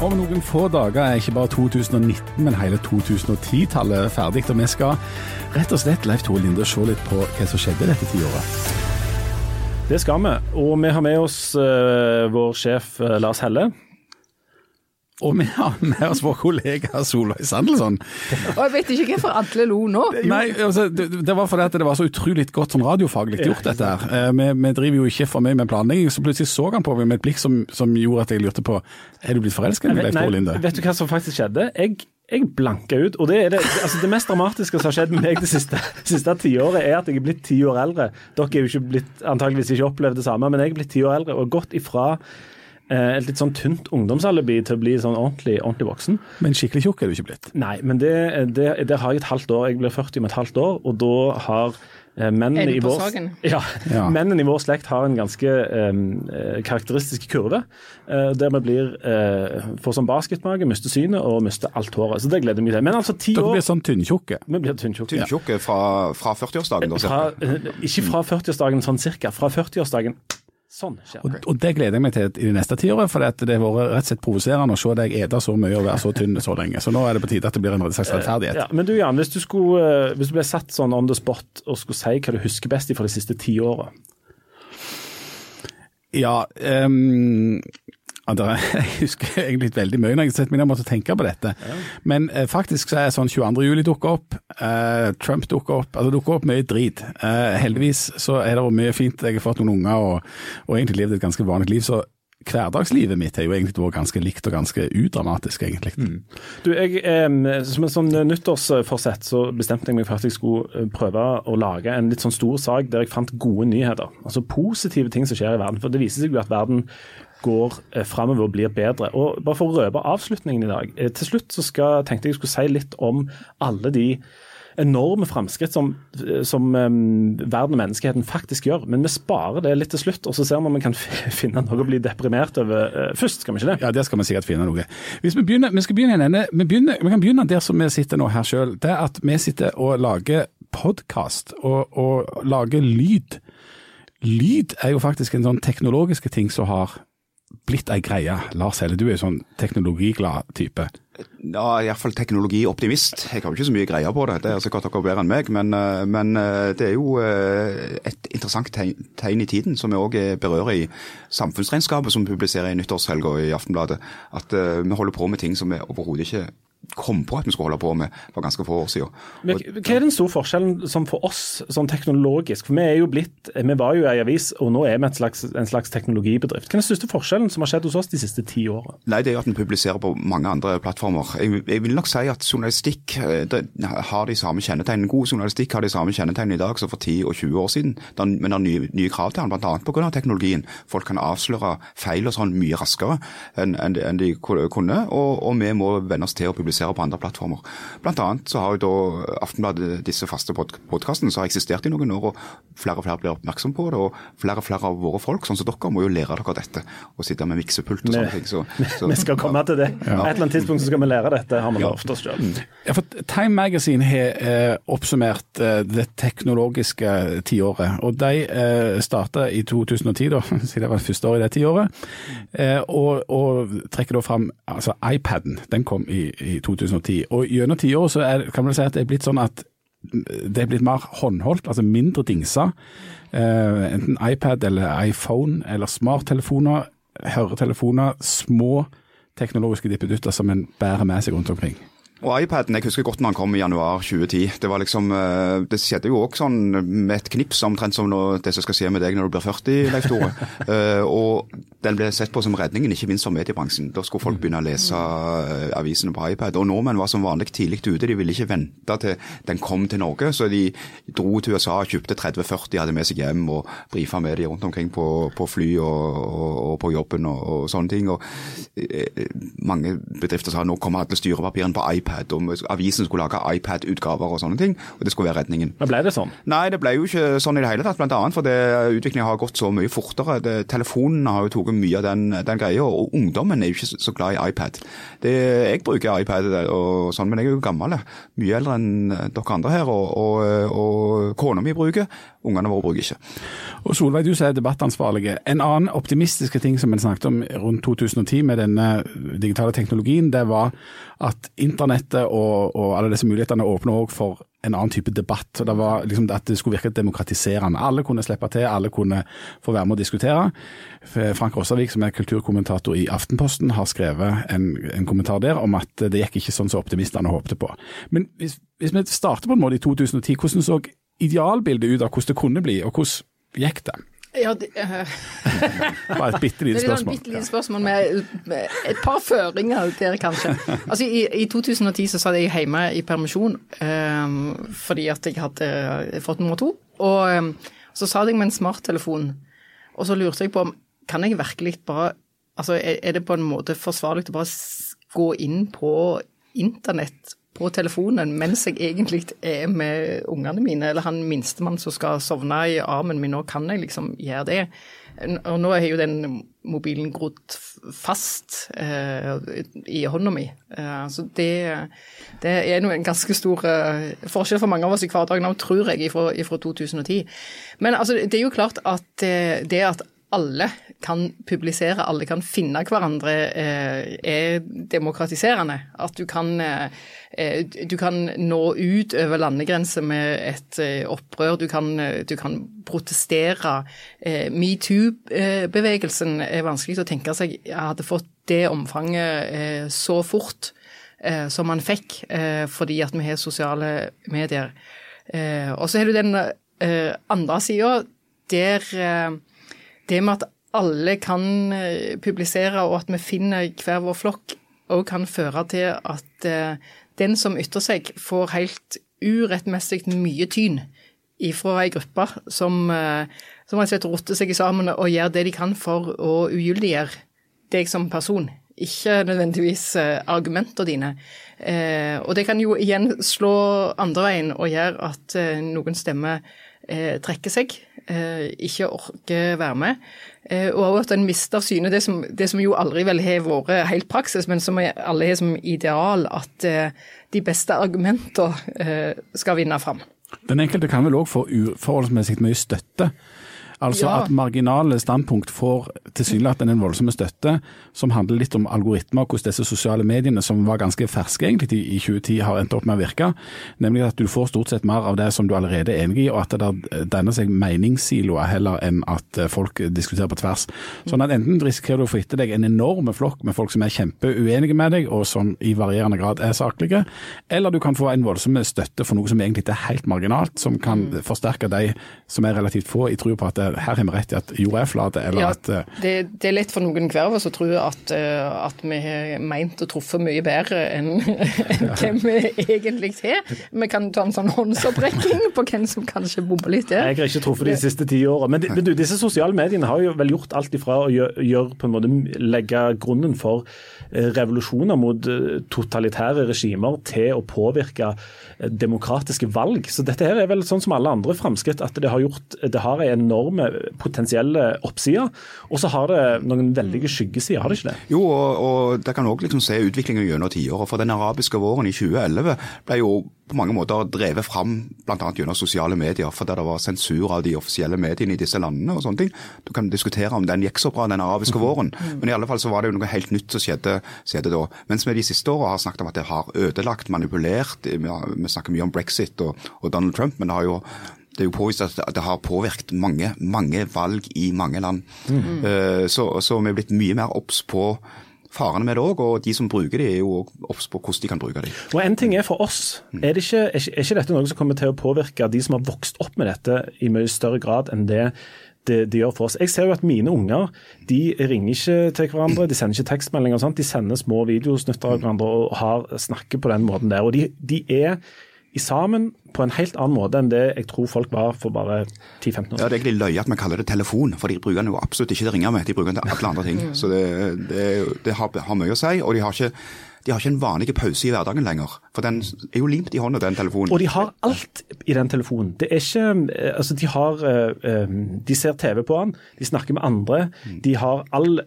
Om noen få dager er ikke bare 2019, men hele 2010-tallet ferdig. Og vi skal rett og slett Leif Tore Linde, se litt på hva som skjedde dette tiåret. Det skal vi. Og vi har med oss uh, vår sjef uh, Lars Helle. Og vi har med oss vår kollega Solveig Sandelsson. Og jeg vet ikke hvorfor alle lo nå. Nei, altså, det, det, var fordi at det var så utrolig godt sånn radiofaglig gjort, dette her. Eh, vi, vi, driver jo ikke for mye med planlegging, så plutselig så han på meg med et blikk som, som gjorde at jeg lurte på Er du blitt forelsket i Leif Tore Linde? Vet du hva som faktisk skjedde? Jeg jeg blanka ut. Og det, er det, altså det mest dramatiske som har skjedd med meg det siste, siste tiåret, er at jeg er blitt ti år eldre. Dere er jo ikke blitt, antageligvis ikke opplevd det samme, men jeg er blitt ti år eldre og gått ifra et litt sånn tynt ungdomsalibi til å bli sånn ordentlig, ordentlig voksen. Men skikkelig tjukk er du ikke blitt? Nei, men det, det, det, har jeg et halvt år. Jeg blir 40 om et halvt år, og da har eh, Mennene i, vår, ja, ja. mennene i vår slekt har en ganske um, karakteristisk kurve, uh, der vi blir uh, får sånn basketmage, mister synet og mister alt håret. Så det gleder jeg meg til. Men altså ti år Dere blir sånn tynntjukke? Vi blir tynntjukke. Tynntjukke fra, fra 40-årsdagen? da. Ikke fra 40-årsdagen sånn cirka. Fra 40-årsdagen Sånn skjer det. Og, og, det gleder jeg meg til i det neste tiåret, for det har vært rett og slett provoserende å se deg ete så mye og være så tynn så lenge. Så nå er det på tide at det blir en slags rettferdighet. Ja, men du Jan, hvis du, skulle, eh, hvis du ble satt sånn on the spot og skulle si hva du husker best fra de siste ti åra? Ja, um, jeg husker egentlig veldig mye når jeg har meg ned og måtte tenke på dette. Ja. Men eh, faktisk så er sånn 22. juli dukker opp, eh, Trump dukker opp, altså dukker opp mye drit. Eh, heldigvis så er det mye fint. Jeg har fått noen unger og, og egentlig levd et ganske vanlig liv. så hverdagslivet mitt har jo egentlig vært ganske likt og ganske udramatisk, egentlig. Mm. Du, jeg, eh, Som en sånn nyttårsforsett så bestemte jeg meg for at jeg skulle eh, prøve å lage en litt sånn stor sak der jeg fant gode nyheter. Altså positive ting som skjer i verden. For det viser seg jo at verden går eh, framover og blir bedre. Og bare For å røpe avslutningen i dag. Eh, til slutt så skal, tenkte jeg jeg skulle si litt om alle de enorme framskritt som, eh, som um, verden og menneskeheten faktisk gjør. Men vi sparer det litt til slutt, og så ser vi om vi kan finne noe å bli deprimert over uh, først. skal vi ikke det? Ja, det skal vi sikkert finne noe. Hvis Vi begynner, vi skal begynne en ende, vi, begynner, vi kan begynne der som vi sitter nå her sjøl. Det er at vi sitter og lager podkast og, og lager lyd. Lyd er jo faktisk en sånn teknologiske ting som har blitt ei greie. Lars Helle, du er jo sånn teknologiglad type. Ja, iallfall teknologioptimist. Jeg har jo ikke så mye greier på det, det er sikkert dere bedre enn meg. Men, eh, men, eh, det er jo eh, et interessant tegn, i tiden, som vi òg berører i samfunnsregnskapet som publiserer i nyttårshelga i Aftenbladet. At vi holder på med ting som vi overhodet ikke kom på at vi skulle holde på med for ganske få år siden. Men, hva er den store forskjellen som for oss sånn teknologisk? For Vi er jo blitt, vi var jo ei avis, og nå er vi slags, en slags teknologibedrift. Hva er den største forskjellen som har skjedd hos oss de siste ti årene? Nei, Det er jo at vi publiserer på mange andre plattformer. Jeg, jeg vil nok si at journalistikk det, har de samme kjennetegnene. God journalistikk har de samme kjennetegnene i dag som for 10 og 20 år siden. Men det er nye, nye krav til den, bl.a. pga. teknologien. Folk kan avsløre feil og sånn mye raskere enn, enn de kunne, og, og vi må venne oss til å publisere publisere på andre plattformer. Blant annet så har jo da Aftenbladet disse faste podkastene som har eksistert i noen år, og flere og flere blir oppmerksom på det. Og flere og flere av våre folk, sånn som dere, må jo lære dere dette. Og sitte med miksepult og sånne ting. Så, så, vi skal komme til det. Ja. Et eller annet tidspunkt så skal vi lære dette, har vi lovt oss sjøl. Ja, for Time Magazine har eh, oppsummert eh, det teknologiske tiåret. Og de eh, starta i 2010, da, siden det var første år i det tiåret. Eh, og, og trekker da fram altså iPaden. Den kom i, i 2010. Og gjennom tiåret så er, kan man si at det er blitt sånn at det er blitt mer håndholdt, altså mindre dingser. Eh, enten iPad eller iPhone eller smarttelefoner, høretelefoner, små teknologiske dippedutter som en bærer med seg rundt omkring. Og iPaden, jeg husker godt når den kom i januar 2010. Det var liksom, eh, det skjedde jo òg sånn med et knips, omtrent som det som skal skje med deg når du blir 40, Leif Tore. uh, og den ble sett på som redningen, ikke minst for mediebransjen. Da skulle folk begynne å lese uh, avisene på iPad. Og nordmenn var som vanlig tidlig ute. De ville ikke vente til den kom til Norge. Så de dro til USA, kjøpte 30-40, hadde med seg hjem og brifa med de rundt omkring på, på fly og, og, og, på jobben og, og sånne ting. Og uh, mange bedrifter sa nå kommer alle styrepapirene på iPad iPad, og avisen skulle lage iPad-utgaver og sånne ting. og Det skulle være redningen. Men ble det sånn? Nei, det ble jo ikke sånn i det hele tatt. Blant annet fordi utviklingen har gått så mye fortere. Det, telefonene har jo tatt mye av den, den greia, og ungdommen er jo ikke så glad i iPad. Det, jeg bruker iPad og sånn, men jeg er jo gammel. Mye eldre enn dere andre her. Og, og, og kona mi bruker, ungene våre bruker ikke. Og Solveig, du sier debattansvarlig. En annen optimistiske ting som en snakket om rundt 2010 med denne digitale teknologien, det var at internettet og, og alle disse mulighetene åpner òg for en annen type debatt. Og det var liksom At det skulle virke demokratiserende. Alle kunne slippe til, alle kunne få være med å diskutere. Frank Rossavik, som er kulturkommentator i Aftenposten, har skrevet en, en kommentar der om at det gikk ikke sånn som optimistene håpte på. Men hvis, hvis vi starter på en måte i 2010, hvordan så idealbildet ut av hvordan det kunne bli, og hvordan gikk det? Ja, det, uh, Bare et bitte lite det er et spørsmål. bitte lite spørsmål med, med et par føringer der, kanskje. Altså, i, I 2010 så satt jeg hjemme i permisjon um, fordi at jeg hadde eh, fått nummer to. Og um, så satt jeg med en smarttelefon, og så lurte jeg på om kan jeg virkelig bare Altså, er, er det på en måte forsvarlig å bare gå inn på internett på telefonen mens jeg egentlig er med ungene mine, eller han minstemann som skal sovne i armen min, nå kan jeg liksom gjøre det. Og nå har jo den mobilen grodd fast eh, i hånda mi. Eh, så det, det er en ganske stor eh, forskjell for mange av oss i hverdagen, òg, tror jeg, fra, 2010. Men altså, det er jo klart at eh, det at alle kan publisere, alle kan finne hverandre, eh, er demokratiserende. At du kan, eh, du kan nå ut over landegrenser med et eh, opprør. Du kan, eh, du kan protestere. Eh, Metoo-bevegelsen er vanskelig å tenke seg jeg hadde fått det omfanget eh, så fort eh, som man fikk, eh, fordi at vi har sosiale medier. Eh, og så har du den eh, andre sida, der eh, det med at alle kan eh, publisere, og at vi finner hver vår flokk, òg kan føre til at eh, den som ytrer seg, får helt urettmessig mye tyn ifra ei gruppe som, eh, som rett og slett rotter seg sammen og gjør det de kan for å ugyldiggjøre deg som person. Ikke nødvendigvis argumentene dine. Og det kan jo igjen slå andre veien og gjøre at noen stemmer trekker seg, ikke orker være med. Eh, og at en mister av syne det som, det som jo aldri vel har vært helt praksis, men som alle har som ideal, at eh, de beste argumentene eh, skal vinne fram. Den enkelte kan vel òg få uforholdsmessig mye støtte. Altså Ja. at marginale standpunkt får tilsynelatende en voldsom støtte, som handler litt om algoritmer, hvordan disse sosiale mediene, som var ganske ferske egentlig i 2010, har endt opp med å virke. Nemlig at du får stort sett mer av det som du allerede er enig i, og at det danner seg meningssiloer heller enn at folk diskuterer på tvers. Sånn at enten risikerer du å få etter deg en enorm flokk med folk som er kjempeuenige med deg, og som i varierende grad er saklige, eller du kan få en voldsom støtte for noe som egentlig ikke er helt marginalt, som kan forsterke de som er relativt få i trua på at det, her har vi rett i at jorda er flat, eller Ja, at eh, det, det er lett for noen hver av oss å tro at, eh, at vi har meint og truffet mye bedre enn enn hvem vi egentlig har. Vi kan ta en sånn håndsopprekking på hvem som kanskje bommer litt der. Jeg har ikke truffet de siste ti åra. Men, men du, disse sosiale mediene har jo vel gjort alt ifra å gjøre, på en måte legge grunnen for eh, revolusjoner mot totalitære regimer til å påvirke demokratiske valg. Så dette her er vel sånn som alle andre framskritt, at det har gjort det har en enorme potensielle oppsider, og så har det noen veldige skyggesider, har det ikke det? Jo, og, og det kan òg liksom se utviklingen gjennom tiåret. For den arabiske våren i 2011 ble jo på mange måter drevet fram bl.a. gjennom sosiale medier, fordi det var sensur av de offisielle mediene i disse landene og sånne ting. Du kan diskutere om den gikk så bra, den arabiske våren, men i alle fall så var det jo noe helt nytt som skjedde, skjedde da. Mens vi de siste åra har snakket om at det har ødelagt, manipulert. Vi snakker mye om brexit og, og Donald Trump, men det har jo det er jo påvist at det har påvirket mange, mange valg i mange land. Mm. Så, så vi er blitt mye mer obs på farene med det òg, og de som bruker de er jo obs på hvordan de kan bruke de. Og En ting er for oss, er, det ikke, er, ikke, dette noe som kommer til å påvirke de som har vokst opp med dette i mye større grad enn det det, de gjør for oss. Jeg ser jo at mine unger de ringer ikke til hverandre, de sender ikke tekstmeldinger. og sånt, De sender små videosnutter av hverandre og har, snakker på den måten der. Og de, de er i sammen på en helt annen måte enn det jeg tror folk var for bare 10-15 år Ja. Det er egentlig løye at vi kaller det telefon, for de bruker den jo absolutt ikke til å ringe med. De bruker den til alle andre ting. Så det, det, det har, har mye å si. Og de har, ikke, de har ikke en vanlig pause i hverdagen lenger. For den er jo limt i hånda, den telefonen. Og de har alt i den telefonen. Det er ikke eh, Altså, de har eh, eh, De ser TV på den, de snakker med andre. De har all,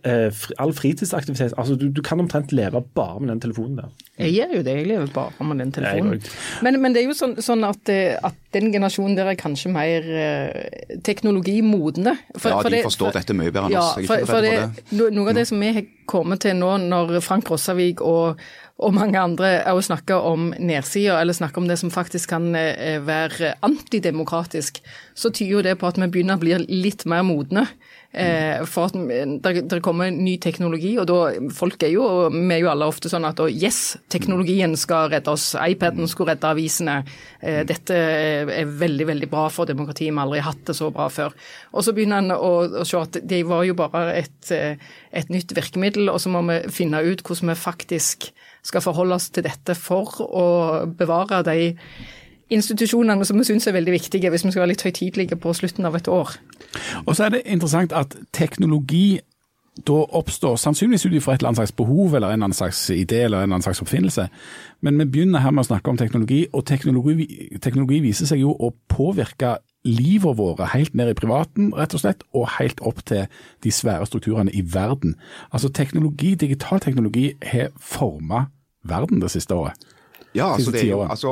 all fritidsaktivitet. Altså, du, du kan omtrent leve bare med den telefonen der. Jeg gjør jo det, jeg lever bare med den telefonen. Men, men det er jo sånn, sånn at, at den generasjonen der er kanskje mer eh, teknologimodne. For, ja, de det, forstår for, dette mye bedre enn ja, oss. Jeg er ikke for, det, det. Noe av det som vi har kommet til nå, når Frank Rossavik og, og mange andre òg snakker om nedsida, eller snakker om det som faktisk kan eh, være antidemokratisk, så tyder jo det på at vi begynner å bli litt mer modne. Eh, for at det kommer ny teknologi, og da folk er jo, vi er jo alle ofte sånn at yes, teknologien skal redde oss, iPaden skulle redde avisene. Eh, dette er veldig, veldig bra for demokratiet, vi har aldri hatt det så bra før. Og så begynner en å, å se at det var jo bare et, eh, et nytt virkemiddel, og så må vi finne ut hvordan vi faktisk skal forholde oss til dette for å bevare de institusjonene som vi syns er veldig viktige, hvis vi skal være litt høytidelige på slutten av et år. Og så er det interessant at teknologi da oppstår sannsynligvis ut ifra et eller annet slags behov eller en eller annen slags idé eller en eller annen slags oppfinnelse. Men vi begynner her med å snakke om teknologi, og teknologi, teknologi viser seg jo å påvirke livet våre helt ned i privaten, rett og slett, og helt opp til de svære strukturene i verden. Altså teknologi, digital teknologi har forma verden det siste året. Ja, altså, det er jo, altså,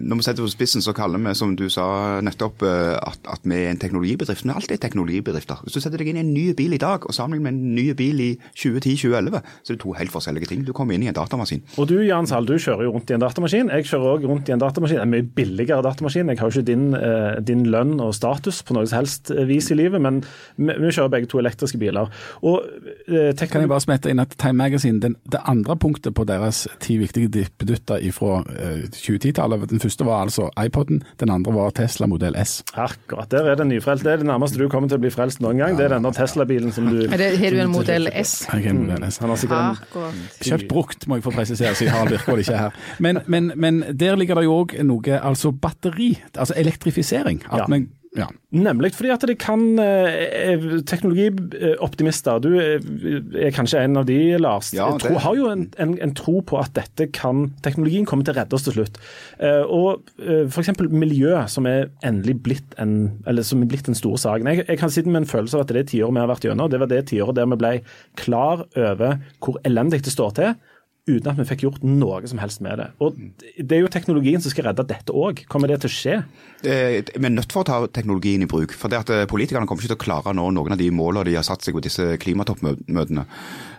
Når vi setter på spissen, så kaller vi, som du sa nettopp, eh, at, at vi er en teknologibedrift. Vi er alltid teknologibedrifter. Hvis du setter deg inn i en ny bil i dag og sammenligner med en ny bil i 2010-2011, så er det to helt forskjellige ting. Du kommer inn i en datamaskin. Og du Jan Sahl, du kjører jo rundt i en datamaskin. Jeg kjører òg rundt i en datamaskin. En mye billigere datamaskin. Jeg har jo ikke din, eh, din, lønn og status på noe som helst eh, vis i livet, men vi, kjører begge to elektriske biler. Og, kan jeg bare smette inn at Time Magazine, den, det andre punktet på deres ti viktige dippedutter nyheter fra 2010-tallet. Den første var altså iPoden, den andre var Tesla modell S. Akkurat. Der er det nyfrelst. Det er det nærmeste du kommer til å bli frelst noen gang. Det er denne Tesla-bilen som du Har du en modell S? Jeg har en modell S. Han har sikkert en, kjøpt brukt, må jeg få presisere, så jeg har Virkvoll ikke her. Men, men, men der ligger det jo òg noe, altså batteri, altså elektrifisering. At ja. Ja. Nemlig fordi at det kan eh, Teknologioptimister, du er kanskje en av de, Lars. Ja, det... har jo en, en, en, tro på at dette kan teknologien kommer til å redde oss til slutt. Eh, og eh, F.eks. miljø, som er endelig blitt en, eller som er blitt den store saken. Jeg, jeg kan sitte med en følelse av at det er tiåret vi har vært gjennom. Det var det tiåret der vi ble klar over hvor elendig det står til uten at vi fikk gjort noe som helst med det. Og Det er jo teknologien som skal redde dette òg. Kommer det til å skje? Vi er nødt for å ta teknologien i bruk. for det at eh, Politikerne kommer ikke til å klare å nå noen av de målene de har satt seg på disse klimatoppmøtene.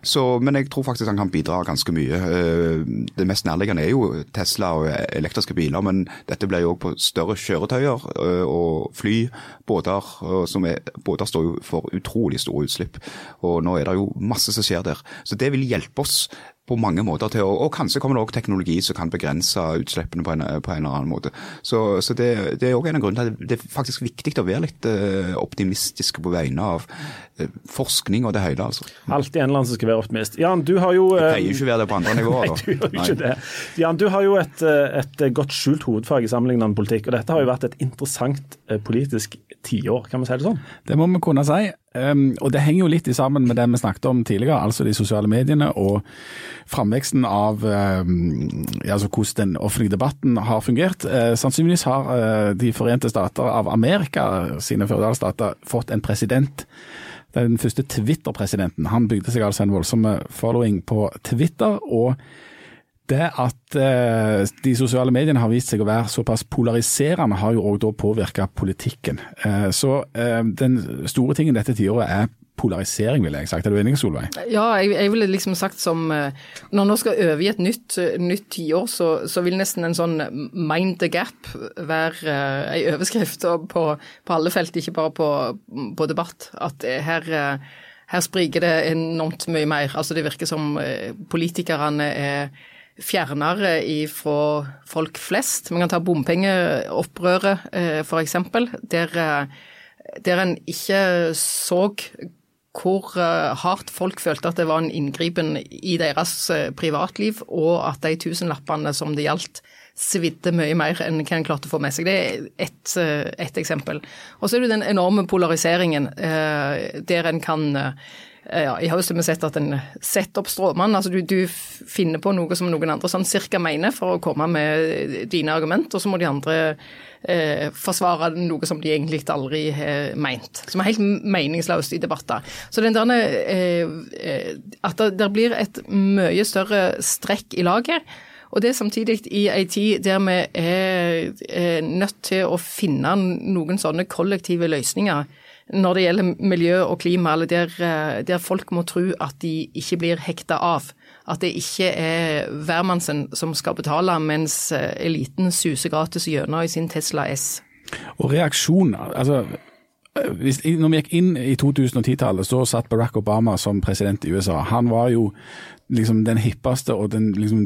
Så, men jeg tror faktisk han kan bidra ganske mye. Eh, det mest nærliggende er jo Tesla og elektriske biler, men dette blir jo òg på større kjøretøyer eh, og fly, båter. Som er, båter står jo for utrolig store utslipp, og nå er det jo masse som skjer der. Så det vil hjelpe oss på mange måter til å Og kanskje kommer det òg teknologi som kan begrense utslippene på en, på en eller annen måte. Så, så det, det, er òg en av grunnene til at det er faktisk viktig å være litt uh, optimistisk på vegne av uh, forskning og det hele. altså. Alltid en eller annen som skal være optimist. Jan, du har jo Jeg pleier ikke å være det på andre nivåer. Nei, du gjør ikke det. Jan, du har jo et, et godt skjult hovedfag i sammenlignende politikk, og dette har jo vært et interessant politisk tiår, kan vi si det sånn? Det må vi kunne si. Um, og Det henger jo litt sammen med det vi snakket om tidligere, altså de sosiale mediene og framveksten av um, altså hvordan den offentlige debatten har fungert. Uh, sannsynligvis har uh, De forente stater av Amerika sine føderalstater fått en president. Den første Twitter-presidenten. Han bygde seg altså en voldsom following på Twitter. og det at eh, de sosiale mediene har vist seg å være såpass polariserende, har jo òg påvirka politikken. Eh, så eh, den store tingen dette tiåret er polarisering, ville jeg sagt. Er du enig, Solveig? Ja, jeg, jeg ville liksom sagt som eh, Når nå skal øve i et nytt, nytt tiår, så, så, vil nesten en sånn mind the gap være ei overskrift på, på, alle felt, ikke bare på, på debatt. At her, her spriker det enormt mye mer. Altså Det virker som politikerne er fjernere fra folk flest. Man kan ta bompengeopprøret eh, f.eks., der, eh, der en ikke så hvor eh, hardt folk følte at det var en inngripen i deres privatliv, og at de tusenlappene som det gjaldt, svidde mye mer enn hva en klarte å få med seg. Det er ett et eksempel. Og så er det den enorme polariseringen der en kan Eh, ja, I høst har vi sett at en setter opp stråmann. altså du, du, finner på noe som noen andre sånn cirka mener for å komme med dine argument, og så må de andre eh, forsvare noe som de egentlig aldri har meint. Som er helt meningsløst i debatter. Så den der, eh, eh, At det, blir et mye større strekk i laget. Og det er samtidig i ei tid der vi er, er nødt til å finne noen sånne kollektive løsninger når det gjelder miljø og klima, eller der, eh, der folk må tro at de ikke blir hekta av. At det ikke er hvermannsen som skal betale, mens eh, eliten suser gratis gjennom i sin Tesla S. Og reaksjoner, altså hvis, når vi gikk inn i 2010-tallet, så satt Barack Obama som president i USA. Han var jo liksom den hippeste og den liksom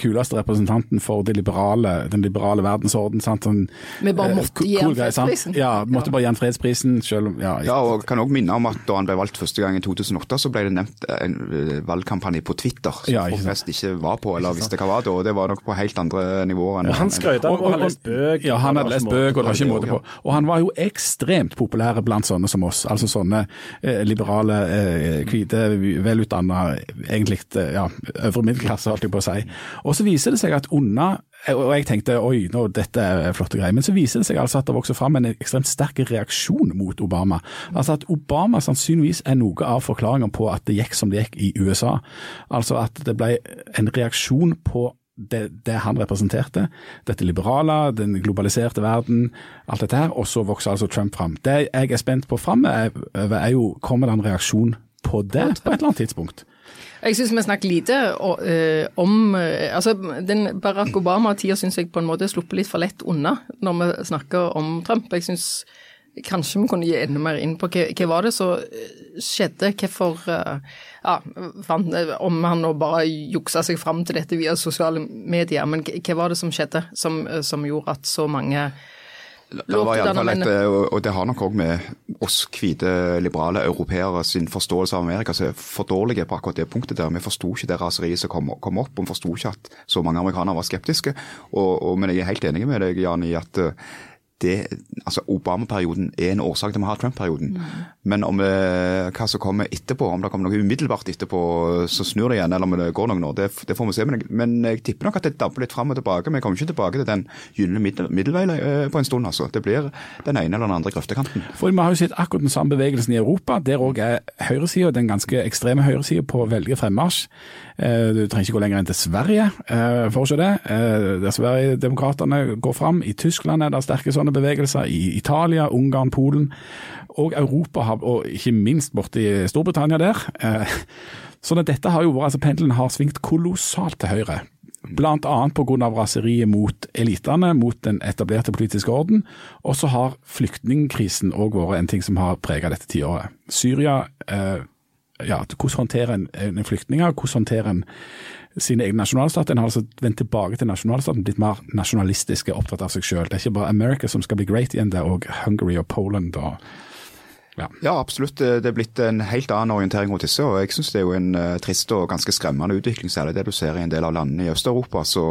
kuleste representanten for det liberale, den liberale verdensorden. Sant? Sånn, Vi bare eh, måtte cool gi han fredsprisen. Ja, måtte bare gi han fredsprisen. Selv om, ja, Ja, og kan også minne om at da han ble valgt første gang i 2008, så ble det nevnt en eh, valgkampanje på Twitter som Ja, folk flest ikke var på, eller visste hva var da. Og det var nok på helt andre nivåer. enn ja, han skrøt av å ha lest bøk. Ja, han hadde lest bøk, og det var ikke måte på. Og han var jo ekstremt populær blant sånne som oss. Altså sånne eh, liberale, eh, hvite, velutdanna, egentlig eh, ja, øvre middelklasse, holdt jeg på å si. Og så viser det seg at unna og jeg tenkte oi, nå, dette er flotte greier. Men så viser det seg altså at det vokser fram en ekstremt sterk reaksjon mot Obama. Altså at Obama sannsynligvis er noe av forklaringen på at det gikk som det gikk i USA. Altså at det ble en reaksjon på det, det han representerte. Dette liberale, den globaliserte verden, alt dette her. Og så vokser altså Trump fram. Det jeg er spent på framover, er, er jo kommer det en reaksjon på det på et eller annet tidspunkt. Jeg syns vi snakker lite eh, om eh, altså den Barack Obama-tida syns jeg på en måte sluppet litt for lett unna når vi snakker om Trump. Jeg syns kanskje vi kunne gi enda mer inn på hva, hva var det som eh, skjedde, hvorfor ja, Om han nå bare juksa seg fram til dette via sosiale medier, men hva var det som skjedde som, som gjorde at så mange Det var i alle fall et, og og det har nok òg med oss hvite liberale europeere sin forståelse av Amerika som er for dårlige på akkurat det punktet der. Vi forsto ikke det raseriet som kom, kom opp, og vi forsto ikke at så mange amerikanere var skeptiske. Og, og, men jeg er helt enig med deg, Jan, i at eh, det, altså Obama-perioden er en årsak til at vi har Trump-perioden. Men om eh, hva som kommer etterpå, om det kommer noe umiddelbart etterpå, så snur det igjen, eller om det går noen år, det, det får vi se. Men jeg, men jeg tipper nok at det damper litt fram og tilbake. Men jeg kommer ikke tilbake til den gylne middel, middelvei eh, på en stund. altså. Det blir den ene eller den andre grøftekanten. For Vi har jo sett akkurat den samme bevegelsen i Europa. Der òg er høyresida, den ganske ekstreme høyresida, på veldig fremmarsj. Eh, Du trenger ikke gå lenger enn til Sverige eh, for å se det. Eh, Der Sverigedemokraterne går fram. I Tyskland er det sterke sånne bevegelser. I Italia, Ungarn, Polen. Og Europa, og ikke minst borti Storbritannia der. Eh, Sånn at dette har jo vært, altså Pendelen har svingt kolossalt til høyre. Annet pga. raseriet mot elitene, mot den etablerte politiske orden. Og så har flyktningkrisen òg vært en ting som har preget dette tiåret. Syria, eh, ja, hvordan håndterer en, en flyktninger? Hvordan håndterer en sine egne nasjonalstater? En har altså vendt tilbake til nasjonalstaten, blitt mer nasjonalistiske, opptatt av seg selv. Det er ikke bare America som skal bli great igjen, det er òg Hungary og Poland. og ja. Ja, absolutt. Det er blitt en helt annen orientering mot disse. og Jeg syns det er jo en eh, trist og ganske skremmende utvikling, særlig det du ser i en del av landene i Øst-Europa, så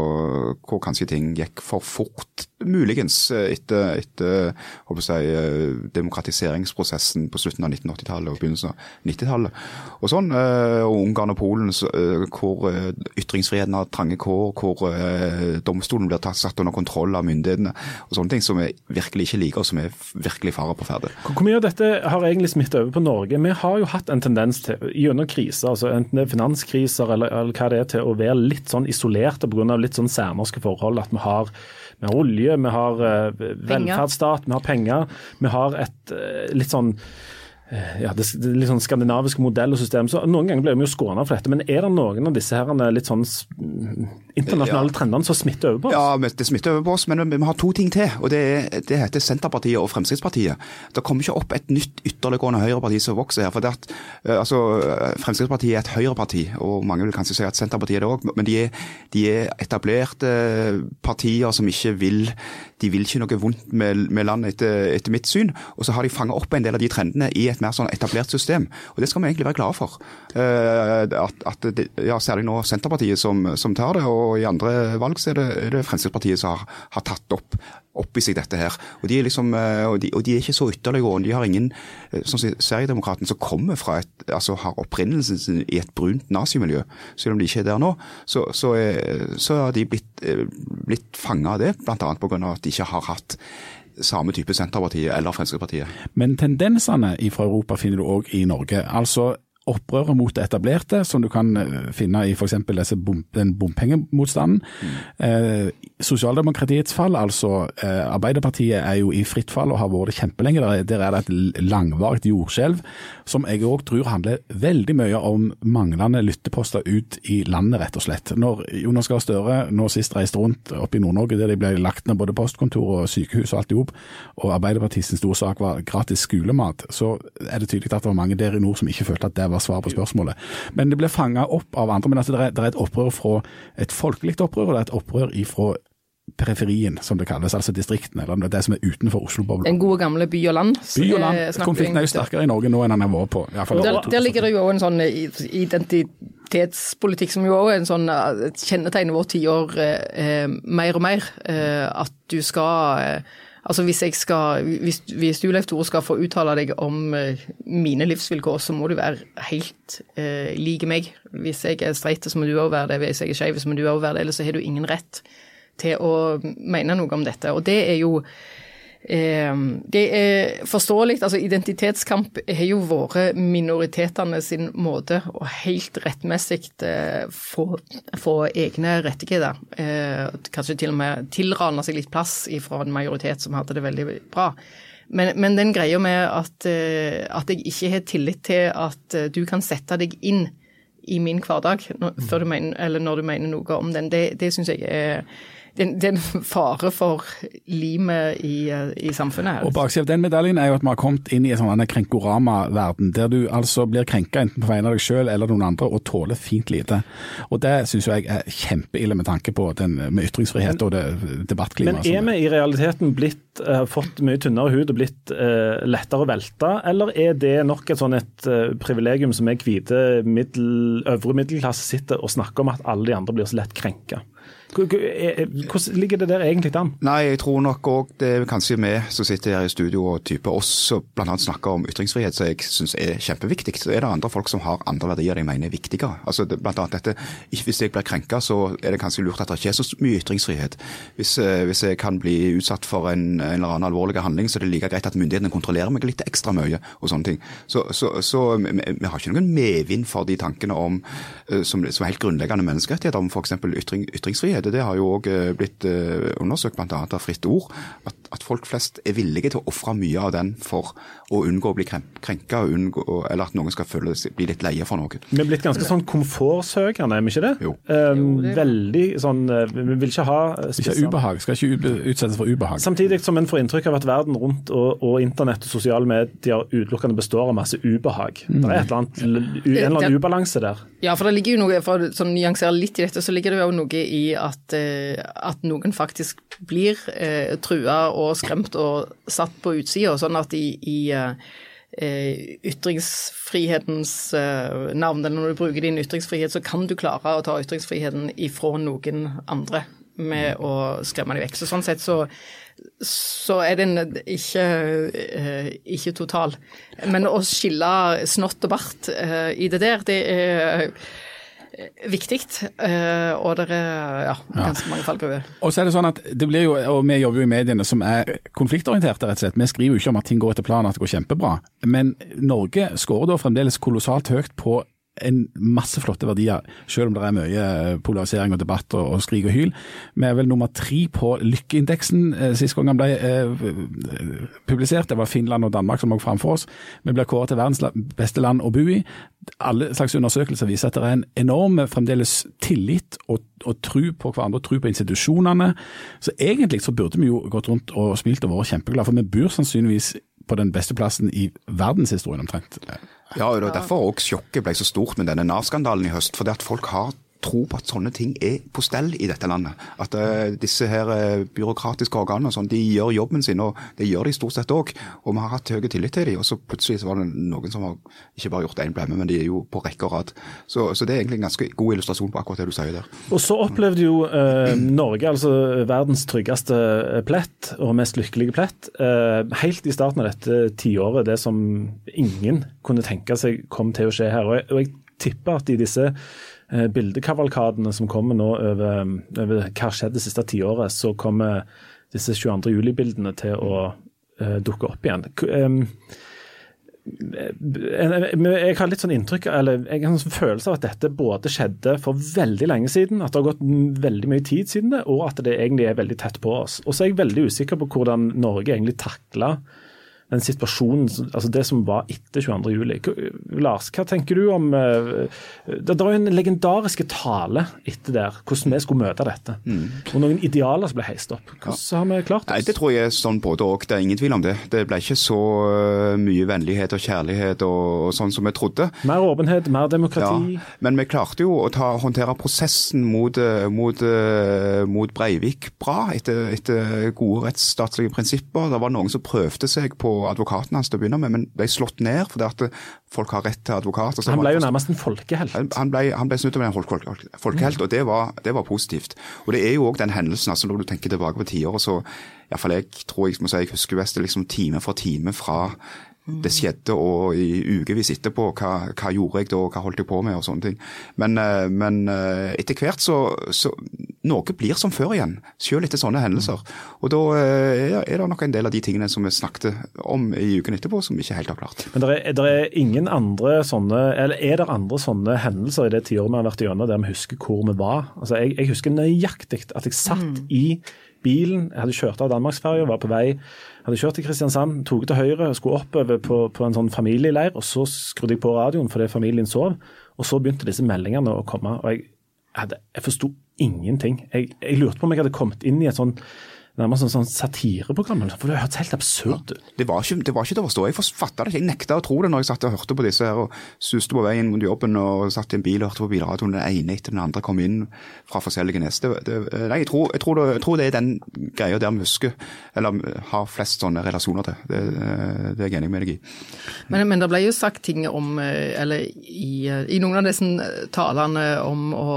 hvor kanskje ting gikk for fort. Muligens eh, etter, etter holdt på å si, eh, demokratiseringsprosessen på slutten av 1980-tallet og begynnelsen av 90-tallet. Og sånn, eh, og Ungarn og Polen, så, hvor ytringsfriheten har trange kår, hvor domstolen blir tatt, satt under kontroll av myndighetene, og sånne ting som vi virkelig ikke liker, og som er virkelig fare på ferde. Hvor mye av dette har egentlig smittet over på Norge? Vi har jo hatt en tendens til, gjennom kriser, altså enten det er finanskriser eller, eller hva det er, til å være litt sånn isolerte pga. litt sånn særnorske forhold. At vi har, vi har olje, vi har uh, velferdsstat, vi har penger. Vi har et uh, litt sånn ja, det, det litt sånn skandinaviske modell og system. så Noen ganger blir vi jo skåna for dette. Men er det noen av disse her litt sånn internasjonale internasjonale trendene som smitter over på oss? Ja, det smitter over på oss, men vi har to ting til. og Det, det heter Senterpartiet og Fremskrittspartiet. Det kommer ikke opp et nytt ytterliggående høyreparti som vokser her. for det at, eh, altså, eh, Fremskrittspartiet er et høyreparti, og mange vil kanskje si at Senterpartiet er det òg. Men de er, de er etablerte partier som ikke vil de vil ikke noe vondt med, med landet etter, etter mitt syn. Og så har de fanget opp en del av de trendene i et mer sånn etablert system. Og det skal vi egentlig være glade for. Eh, at, at det, ja, Særlig nå Senterpartiet som, som tar det, og i andre valg så er det, er det Fremskrittspartiet som har, har tatt opp, opp i seg dette her. Og de er liksom, eh, og de, og de er ikke så ytterliggående. De har ingen sånn som Sverigedemokraten som kommer fra et, altså har opprinnelsen sin i et brunt nazimiljø, selv om de ikke er der nå, så, så, er, så har de blitt, blitt fanga av det, bl.a. pga. at de ikke har hatt samme type Senterpartiet eller Fremskrittspartiet. Men tendensene fra Europa finner du òg i Norge. Altså opprøret mot det etablerte, som du kan eh, finne i f.eks. Bom, den bompengemotstanden. Mm. Eh, sosialdemokratiets fall, altså eh, Arbeiderpartiet er jo i fritt fall og har vært det kjempelenge. Der, der er det et langvarig jordskjelv, som jeg òg tror handler veldig mye om manglende lytteposter ut i landet, rett og slett. Når Jonas Gahr Støre nå sist reiste rundt oppe i Nord-Norge, der de ble lagt ned både postkontor og sykehus og alt i hop, og Arbeiderpartiets store sak var gratis skolemat, så er det tydelig at det var mange der i nord som ikke følte at det var svar på spørsmålet. Men det ble fanga opp av andre. Men altså, det, er, det er et opprør fra et folkelig opprør, og det er et opprør ifra periferien, som det kalles, altså distriktene, eller det som er utenfor Oslo-bobla. Den gode gamle by og land. By og land. Eh, Konflikten er jo sterkere i Norge nå enn den har vært på. Der, der, ligger det jo en sånn identitetspolitikk som jo også er en sånn eh, kjennetegn vårt tiår eh, mer og mer. Eh, at du skal eh, Altså hvis, skal, hvis, hvis du Leif Tore skal få uttale deg om uh, mine livsvilkår, så må du være helt eh, like meg. Hvis jeg er streit, så må du òg være det. Hvis jeg er skeiv, så må du òg være det. Ellers så har du ingen rett til å mene noe om dette. Og det er jo det er forståelig. altså Identitetskamp har jo vært minoritetene sin måte å helt rettmessig eh, få, få, egne rettigheter. Eh, kanskje til og med tilrane seg litt plass fra en majoritet som hadde det veldig bra. Men, men den greia med at, eh, at, jeg ikke har tillit til at du kan sette deg inn i min hverdag når, du mener, når du mener noe om den, det, det syns jeg er det, er en fare for limet i, i samfunnet. her. Og Baksiden av den medaljen er jo at vi har kommet inn i en sånn krenkorama-verden, der du altså blir krenka enten på vegne av deg sjøl eller noen andre, og tåler fint lite. Og Det syns jeg er kjempeille med tanke på den med ytringsfrihet og det debattklimaet. Men er vi i realiteten blitt uh, fått mye tynnere hud og blitt uh, lettere å velte, eller er det nok et sånn et uh, privilegium som er hvite middel, øvre middelklasse sitter og snakker om at alle de andre blir så lett krenka? Hvordan ligger det der egentlig an? Nei, Jeg tror nok òg det er kanskje vi som sitter her i studio og type oss som bl.a. snakker om ytringsfrihet, som jeg syns er kjempeviktig. Så er det andre folk som har andre verdier de mener er viktigere. Altså blant annet dette, Hvis jeg blir krenka, så er det kanskje lurt at det ikke er så mye ytringsfrihet. Hvis, eh, hvis jeg kan bli utsatt for en, en, eller annen alvorlig handling, så er det like greit at myndighetene kontrollerer meg litt ekstra mye. og sånne ting. Så, så, så vi, vi, har ikke noen medvind for de tankene om, eh, som, som er helt grunnleggende menneskerettigheter, om f.eks. Ytring, ytringsfrihet det har jo òg eh, blitt eh, undersøkt bl.a. av Fritt Ord, at, at, folk flest er villige til å ofre mye av den for å unngå å bli krenka, eller at noen skal føle, bli litt leie for noe. Vi er blitt ganske sånn komfortsøkende, er vi ikke det? Jo. Um, veldig sånn eh, Vi vil ikke ha. Ikke ubehag, skal ikke utsettes for ubehag. Samtidig som en får inntrykk av at verden rundt og, og internett og sosiale medier utelukkende består av masse ubehag. Mm. Det er et eller annet, en eller annen ubalanse der. Ja, for det ligger jo noe, for å sånn nyansere litt i dette, så ligger det jo noe i at at, eh, at noen faktisk blir eh, trua og skremt og satt på utsida, sånn at i, i eh, ytringsfrihetens navn, eller når du bruker din ytringsfrihet, så kan du klare å ta ytringsfriheten ifra noen andre med å skremme dem vekk. Så sånn sett så, så er den ikke, ikke total. Men å skille snott og bart i det der, det er viktig. Eh, og det er ja, ganske mange fallgruver. Og så er det sånn at det blir jo, og Vi jobber jo i mediene som er konfliktorienterte, rett og slett. Vi skriver jo ikke om at ting går etter planen, at det går kjempebra. Men Norge skårer da fremdeles kolossalt høyt på en masse flotte verdier, selv om det er mye eh, polarisering og debatt og, og skrik og hyl. Vi er vel nummer tre på lykkeindeksen eh, sist gang den ble eh, publisert. Det var Finland og Danmark som lå framfor oss. Vi blir kåret til verdens beste land å bo i. Alle slags undersøkelser viser at det er en enorm fremdeles tillit og, og tro på hverandre, tro på institusjonene. Så egentlig så burde vi jo gått rundt og smilt og vært kjempeglade, for vi bor sannsynligvis på den beste plassen i verdenshistorien omtrent. Ja, og derfor ble også sjokket ble så stort med denne Nav-skandalen i høst. fordi at folk har tro på at sånne ting er på stell i dette landet. At uh, disse her uh, byråkratiske organene sånn, de gjør jobben sin, og det gjør de stort sett òg. Og vi har hatt høy tillit til dem, og så plutselig så var det noen som har ikke bare gjort én blemme, men de er jo på rekke og rad. Så, så, det er egentlig en ganske god illustrasjon på akkurat det du sier der. Og så opplevde jo uh, Norge, altså verdens tryggeste plett og mest lykkelige plett, helt i starten av dette tiåret, det som ingen kunne tenke seg kom til å skje her. Og jeg, og jeg tipper at i disse bildekavalkadene som kommer nå over, over hva skjedde det siste tiåret, så kommer disse 22. juli-bildene til å uh, dukke opp igjen. Um, jeg har litt sånn inntrykk, eller jeg har en sånn følelse av at dette både skjedde for veldig lenge siden, at det har gått veldig mye tid siden det, og at det egentlig er veldig tett på oss. Og så er jeg veldig usikker på hvordan Norge egentlig takla den situasjonen, altså det som var etter 22.07. Lars, hva tenker du om eh, Det var jo en legendarisk tale etter der, hvordan vi skulle møte dette. Mm. Og noen idealer som ble heist opp. Hvordan ja. har vi klart oss? Nei, Det tror jeg er sånn både og. Det er ingen tvil om det. Det ble ikke så eh, mye vennlighet og kjærlighet og, og sånn som vi trodde. Mer åpenhet, mer demokrati. Ja, men vi klarte jo å ta, håndtere prosessen mot, eh, mot, mot Breivik bra, etter, etter gode rettsstatlige prinsipper. Det var noen som prøvde seg på advokaten hans til å begynne med, men ble slått ned fordi at folk har rett til advokat. han ble jo nærmest en folkehelt? Han ble, han ble snudd til en folkehelt, og det var, det var, positivt. Og Det er jo òg den hendelsen, altså når du tenker tilbake på tiåret, så iallfall jeg tror jeg må si jeg husker best det liksom time for time fra det skjedde, og i ukevis etterpå. Hva, hva, gjorde jeg da, hva holdt jeg på med, og sånne ting. Men, eh, men eh, etter hvert så, så Noe blir som før igjen, selv etter sånne hendelser. Og da eh, er det nok en del av de tingene som vi snakket om i uken etterpå, som vi ikke helt har klart. Men der er, er, ingen andre sånne, eller er det andre sånne hendelser i det tiåret vi har vært gjennom, der vi husker hvor vi var? Altså, jeg, jeg husker nøyaktig at jeg satt mm. i bilen, jeg hadde kjørt av Danmarksferja, var på vei hadde kjørt til Kristiansand, tok til høyre, skulle oppover på, på en sånn familieleir. og Så skrudde jeg på radioen fordi familien sov. Og så begynte disse meldingene å komme. og Jeg, jeg, jeg forsto ingenting. Jeg, jeg, lurte på om jeg hadde kommet inn i et sånn nærmest sånn, sånn satireprogram. For det hørtes helt absurd ut. Ja, det, var ikke, det var ikke til å forstå. Jeg fatta det ikke. Jeg nekta å tro det når jeg satt og hørte på disse her og suste på veien mot jobben og satt i en bil og hørte på bilradioen. Den ene etter den andre kom inn fra forskjellige nes. Det, det, nei, jeg tror, jeg, tror det, jeg tror, det, er den greia der vi husker, eller har flest sånne relasjoner til. Det, det er jeg enig med deg i. Men, men det ble jo sagt ting om, eh, eller i, i noen av disse talene om å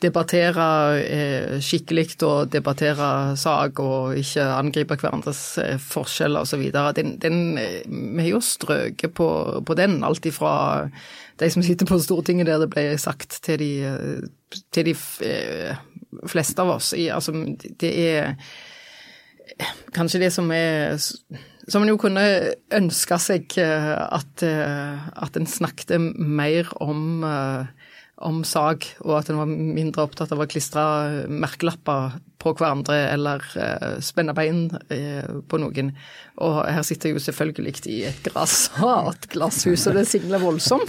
debattere eh, skikkelig og debattere sak og ikke angripe hverandres eh, forskjeller osv. Den, eh, vi har jo strøket på, på, den, alt ifra de som sitter på Stortinget der det ble sagt, til de, til de fleste av oss. altså, det er kanskje det som er som en jo kunne ønske seg at, at en snakket mer om om sag, og at en var mindre opptatt av å klistre merkelapper på hverandre eller uh, spenne bein uh, på noen. Og her sitter jeg jo selvfølgelig i et grassat glasshus, og det singler voldsomt.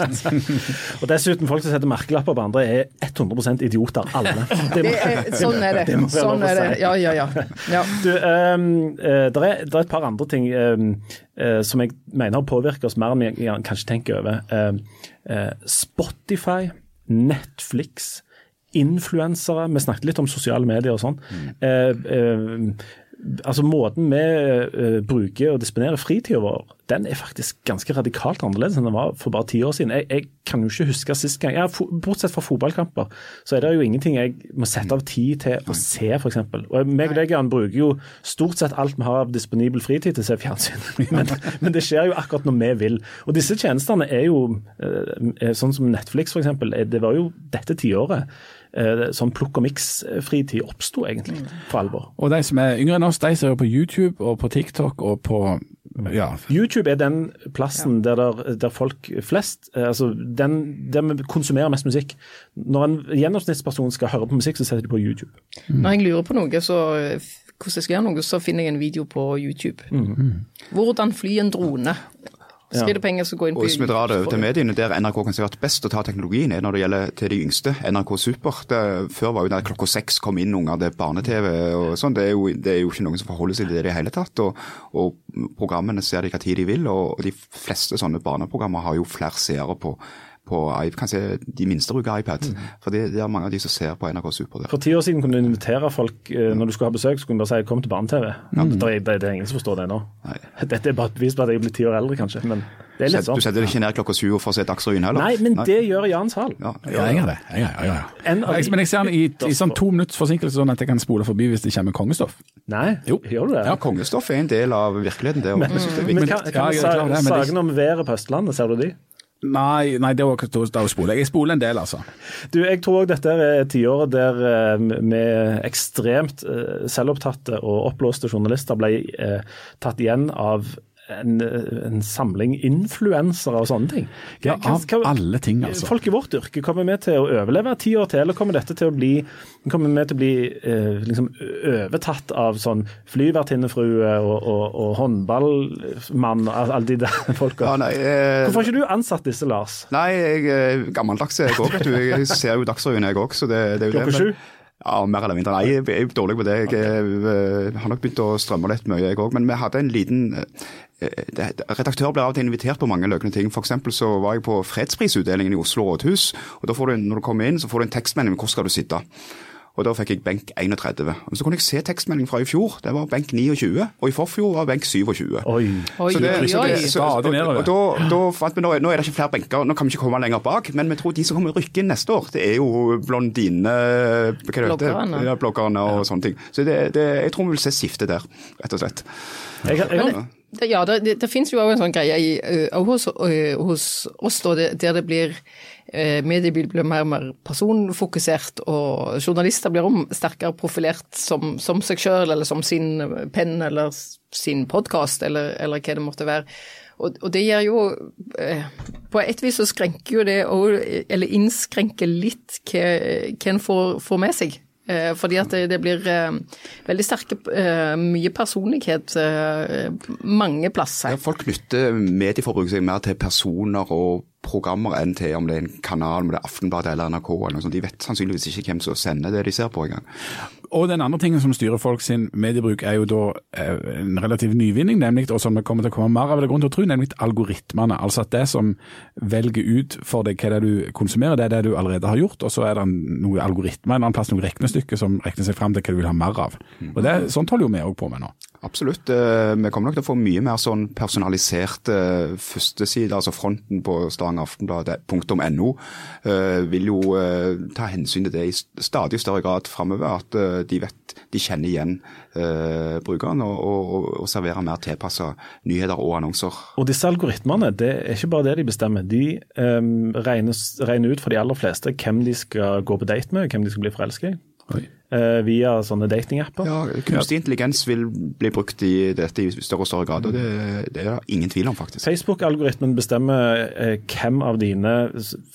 og dessuten, folk som setter merkelapper på andre er 100 idioter, alle. Det må, er, sånn er det. det sånn er det. Ja, ja, ja. ja. Du, um, det, er, det, er, et par andre ting um, uh, som jeg mener har påvirket oss mer enn vi kanskje tenker over. Spotify Netflix, influensere. Vi snakket litt om sosiale medier og sånn. Mm. Eh, eh, altså Måten vi uh, bruker og disponerer fritida vår, den er faktisk ganske radikalt annerledes enn den var for bare ti år siden. Jeg, jeg kan jo ikke huske sist gang ja, Bortsett fra fotballkamper, så er det jo ingenting jeg må sette av tid til å se, f.eks. Og meg og deg, Jan, bruker jo stort sett alt vi har av disponibel fritid til å se fjernsyn. men, men, det skjer jo akkurat når vi vil. Og disse tjenestene er jo, uh, sånn som Netflix f.eks., det var jo dette tiåret Eh, sånn plukk og miks-fritid oppsto egentlig, for alvor. Og de som er yngre enn oss, de ser jo på YouTube og på TikTok og på ja. YouTube er den plassen ja. der, der, der, folk flest eh, altså den, Der vi konsumerer mest musikk. Når en gjennomsnittsperson skal høre på musikk, så setter de på YouTube. Mm. Når jeg lurer på noe, så hvordan jeg skal gjøre noe, så finner jeg en video på YouTube. Mm. Hvordan fly en drone. Skrivepenger som går inn på Og Hvis vi drar det over til mediene, der NRK kan har at best å ta teknologien er når det gjelder til de yngste. NRK Super. Det, før var jo der klokka seks kom inn unger, det er barne-TV og sånn. Det, det, er jo ikke noen som forholder seg til det i det hele tatt. Og, og programmene ser de hva tid de vil. Og de fleste sånne barneprogrammer har jo flere seere på på kanskje de minste bruker iPad. Mm. For det, det, er mange av de som ser på NRK Super. Der. For ti år siden kunne du invitere folk eh, når du skulle ha besøk, så kunne du bare si 'kom til barne-TV'. Mm. Det, det, det, er ingen som forstår det nå. Nei. Dette er bare et bevis på at jeg er blitt ti år eldre, kanskje. men det er litt sånn. Du setter deg ikke ned klokka syv for å se Dagsrevyen heller? Nei, men Nei. det gjør Jan Sahl. Ja, ja, jeg gjør det. Jeg, ja, ja. Jeg, men jeg ser den i, i sånn to minutts forsinkelse, sånn at jeg kan spole forbi hvis det kommer kongestoff. Nei, jo. gjør du det? Ja, kongestoff er en del av virkeligheten, det. Men, men, men, kan, kan ja, sagene om været på Østlandet, ser du de? Nei, nei det var da spoler jeg. Spoler en del, altså. Du, Jeg tror dette er tiåret der eh, vi ekstremt eh, selvopptatte og oppblåste journalister ble eh, tatt igjen av en, en samling influensere og sånne ting. Ja, av alle ting, altså. Folk i vårt yrke, kommer vi til å overleve ti år til, eller kommer dette til å bli kommer vi til å bli eh, liksom overtatt av sånn flyvertinnefrue og, og, og håndballmann, alle de der folka? Ja, eh, Hvorfor har ikke du ansatt disse, Lars? Nei, jeg er gammeldags jeg òg, vet du. Jeg ser jo Dagsrevyen jeg òg, så det, det er jo Klokka det. ja, mer eller mindre. Nei, jeg er dårlig på det. Jeg eh, har nok begynt å strømme litt mye, jeg òg. Men vi hadde en liten eh, Redaktør blir av og til invitert på mange løgne ting. For eksempel så var jeg på fredsprisutdelingen i Oslo rådhus. og da får du, Når du kommer inn, så får du en tekstmelding om hvor skal du sitte. Og Da fikk jeg benk 31. Og Så kunne jeg se tekstmeldingen fra i fjor. Det var benk 29. Og i forfjor var benk 27. Oi. Oi, Så det, oi, oi. så, og, og da, da fant vi nå, nå er det ikke flere benker, nå kan vi ikke komme lenger bak. Men vi tror de som kommer rykke inn neste år, det er jo blondine? Bloggerne. Ja, bloggerne og sånne ting. Så det, det, jeg tror vi vil se skiftet der, rett og slett. Jeg, jeg, jeg, ja, det, det, det finnes jo også en sånn greie i, uh, hos, uh, hos oss da, der det blir uh, Mediebildet blir mer og mer personfokusert, og journalister blir om sterkere profilert som, som seg sjøl, eller som sin penn, eller sin podkast, eller, eller hva det måtte være. Og, og det gjør jo På et vis så skrenker jo det òg, eller innskrenker litt hva, hva en får, får med seg. Eh, fordi at det, blir eh, veldig sterke eh, Mye personlighet mange plasser. folk knytter medieforbruket seg mer til personer og programmer enn til om det er en kanal, om det er Aftenbladet eller NRK. eller noe sånt. De vet sannsynligvis ikke hvem som sender det de ser på engang. Og den andre tingen som styrer folk sin mediebruk er jo da eh, en relativ nyvinning, nemlig, og som det kommer til å komme mer av, eller det grunn til å tro, nemlig algoritmene. Altså at det som velger ut for deg hva det er du konsumerer, det er det du allerede har gjort, og så er det noe algoritmer, en annen plass noe regnestykke som regner seg fram til hva du vil ha mer av. Og det, Sånt holder jo vi òg på med nå. Absolutt. Eh, Vi kommer nok til å få mye mer sånn personaliserte førstesider, altså fronten på stavangeraftenblad.no NO, vil jo eh, ta hensyn til det i stadig større grad framover. At eh, de vet, de kjenner igjen eh, brukeren og, og, og serverer mer tilpassa nyheter og annonser. Og disse algoritmene, det er ikke bare det de bestemmer. De um, regner, regner ut for de aller fleste hvem de skal gå på date med, hvem de skal bli forelsket i. eh, via sånne datingapper. Ja, Kunstig intelligens vil bli brukt i dette i større og større grad, og det, det er det ingen tvil om, faktisk. Facebook-algoritmen bestemmer eh, hvem av dine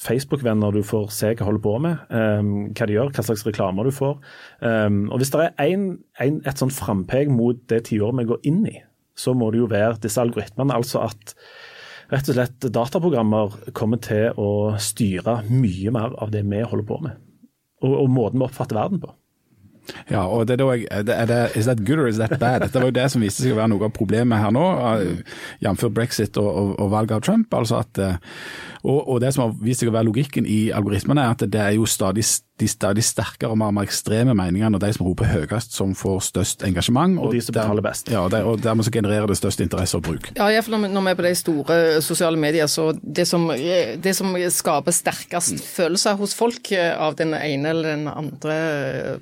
Facebook-venner du får se hva holder på med, eh, hva de gjør, hva slags reklamer du får. Um, og Hvis det er en, en, et sånn frampek mot det tiåret vi går inn i, så må det jo være disse algoritmene. Altså at rett og slett dataprogrammer kommer til å styre mye mer av det vi holder på med. Og, og måten vi oppfatter verden på. Ja, og det er da jeg, er det, Is that good or is that bad? Dette var jo det som viste seg å være noe av problemet her nå, eh, jf. brexit og, og, og valget av Trump. altså at, eh, og, og det som har vist seg å være logikken i algoritmene, er at det er jo stadig, de stadig sterkere og mer, mer ekstreme meningene og de som roper høyest, som får størst engasjement. Og de som der- betaler best. Ja, og, og dermed så genererer det størst interesse og bruk. Ja, iallfall når, vi- når vi er på de store sosiale medier, så det som, det som skaper sterkest følelser hos folk eh, av den ene eller den andre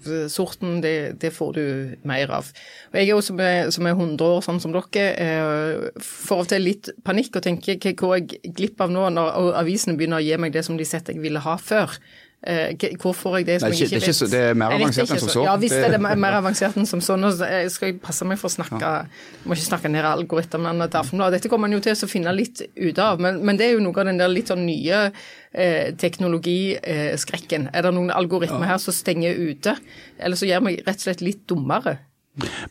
eh, sorten, det, det får du mer av. Og Jeg er jo som er, som er 100 år, sånn som dere, eh, får av og til litt panikk og tenker hva går jeg glipp av nå, når og avisene begynner å gi meg det som de sett jeg ville ha før. Eh, Hvor får jeg det som Nei, jeg ikke- vet? det er så- det er mer avansert enn som så. Ja visst er det mer avansert enn som så. Nå eh, skal jeg passe meg for å snakke Jeg må ikke snakke ned algoritmene til Aftenbladet. Dette kommer man jo til å finne litt ut av, men, men det er jo noe av den der litt sånn nye eh, teknologiskrekken. Er det noen algoritmer her som stenger ute, eller så gjør meg rett og slett litt dummere?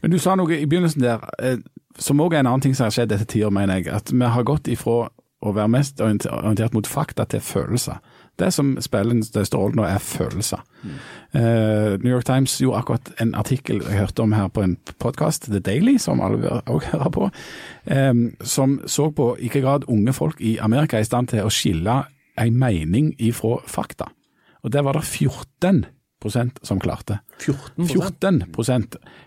Men du sa noe i begynnelsen der, eh, som òg er en annen ting som har skjedd dette tiåret, mener jeg. At vi har gått ifra å være mest orientert mot fakta til følelser. Det som spiller den største rollen nå, er følelser. Eh, New York Times gjorde akkurat en artikkel jeg hørte om her på en podkast, The Daily, som alle òg hører på, um, som så på i hvilken grad unge folk i Amerika er i stand til å skille en mening ifra fakta. Og der var det 14 som klarte. 14 14